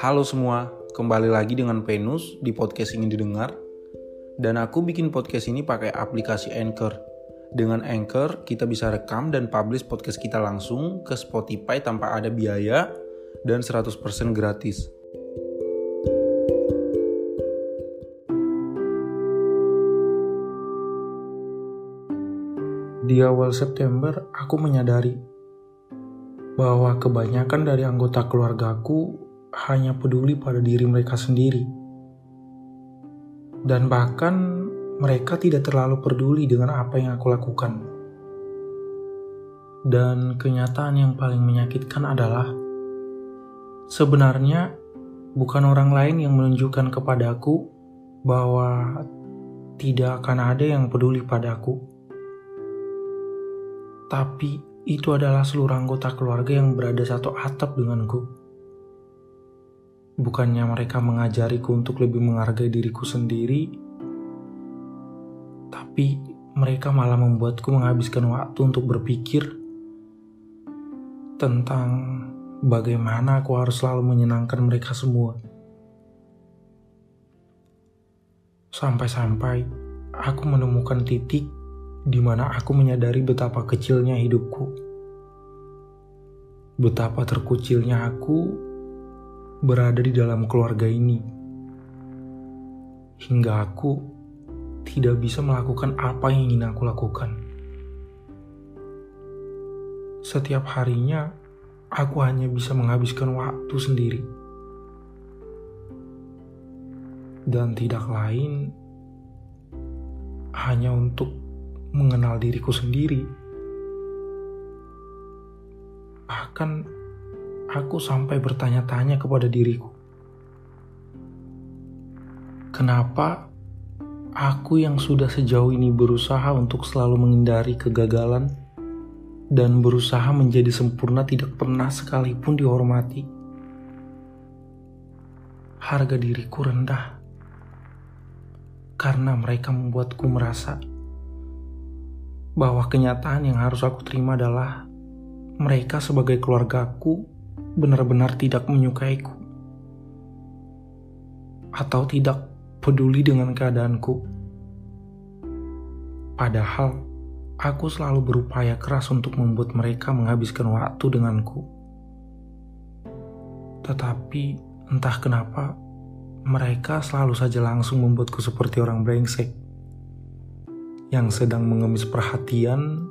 Halo semua, kembali lagi dengan Venus di podcast ingin didengar. Dan aku bikin podcast ini pakai aplikasi Anchor. Dengan Anchor, kita bisa rekam dan publish podcast kita langsung ke Spotify tanpa ada biaya dan 100% gratis. Di awal September, aku menyadari bahwa kebanyakan dari anggota keluargaku hanya peduli pada diri mereka sendiri. Dan bahkan mereka tidak terlalu peduli dengan apa yang aku lakukan. Dan kenyataan yang paling menyakitkan adalah sebenarnya bukan orang lain yang menunjukkan kepadaku bahwa tidak akan ada yang peduli padaku. Tapi itu adalah seluruh anggota keluarga yang berada satu atap denganku. Bukannya mereka mengajariku untuk lebih menghargai diriku sendiri, tapi mereka malah membuatku menghabiskan waktu untuk berpikir tentang bagaimana aku harus selalu menyenangkan mereka semua. Sampai-sampai aku menemukan titik di mana aku menyadari betapa kecilnya hidupku. Betapa terkucilnya aku berada di dalam keluarga ini. Hingga aku tidak bisa melakukan apa yang ingin aku lakukan. Setiap harinya, aku hanya bisa menghabiskan waktu sendiri. Dan tidak lain hanya untuk mengenal diriku sendiri. Bahkan aku sampai bertanya-tanya kepada diriku. Kenapa aku yang sudah sejauh ini berusaha untuk selalu menghindari kegagalan dan berusaha menjadi sempurna tidak pernah sekalipun dihormati. Harga diriku rendah karena mereka membuatku merasa bahwa kenyataan yang harus aku terima adalah mereka sebagai keluargaku benar-benar tidak menyukaiku atau tidak peduli dengan keadaanku. Padahal aku selalu berupaya keras untuk membuat mereka menghabiskan waktu denganku. Tetapi entah kenapa mereka selalu saja langsung membuatku seperti orang brengsek yang sedang mengemis perhatian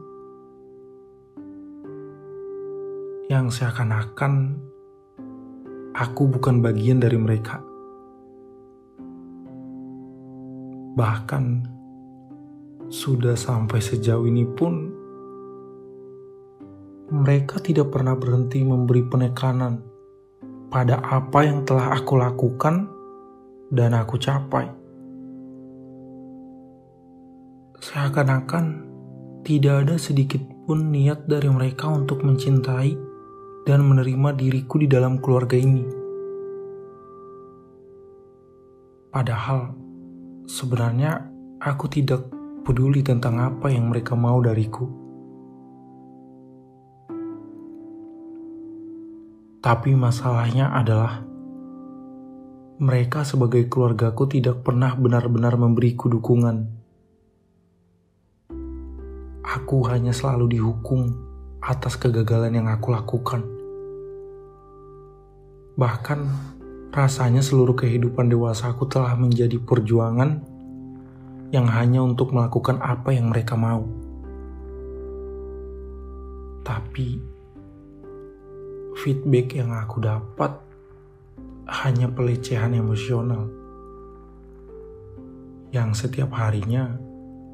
yang seakan-akan aku bukan bagian dari mereka. Bahkan sudah sampai sejauh ini pun mereka tidak pernah berhenti memberi penekanan pada apa yang telah aku lakukan dan aku capai. Seakan-akan tidak ada sedikit pun niat dari mereka untuk mencintai dan menerima diriku di dalam keluarga ini. Padahal sebenarnya aku tidak peduli tentang apa yang mereka mau dariku. Tapi masalahnya adalah mereka sebagai keluargaku tidak pernah benar-benar memberiku dukungan aku hanya selalu dihukum atas kegagalan yang aku lakukan. Bahkan rasanya seluruh kehidupan dewasa aku telah menjadi perjuangan yang hanya untuk melakukan apa yang mereka mau. Tapi feedback yang aku dapat hanya pelecehan emosional yang setiap harinya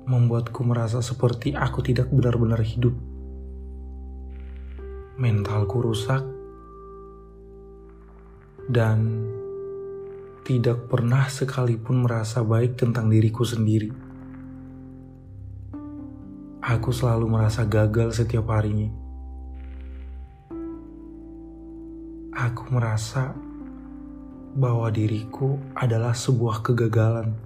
membuatku merasa seperti aku tidak benar-benar hidup. Mentalku rusak dan tidak pernah sekalipun merasa baik tentang diriku sendiri. Aku selalu merasa gagal setiap harinya. Aku merasa bahwa diriku adalah sebuah kegagalan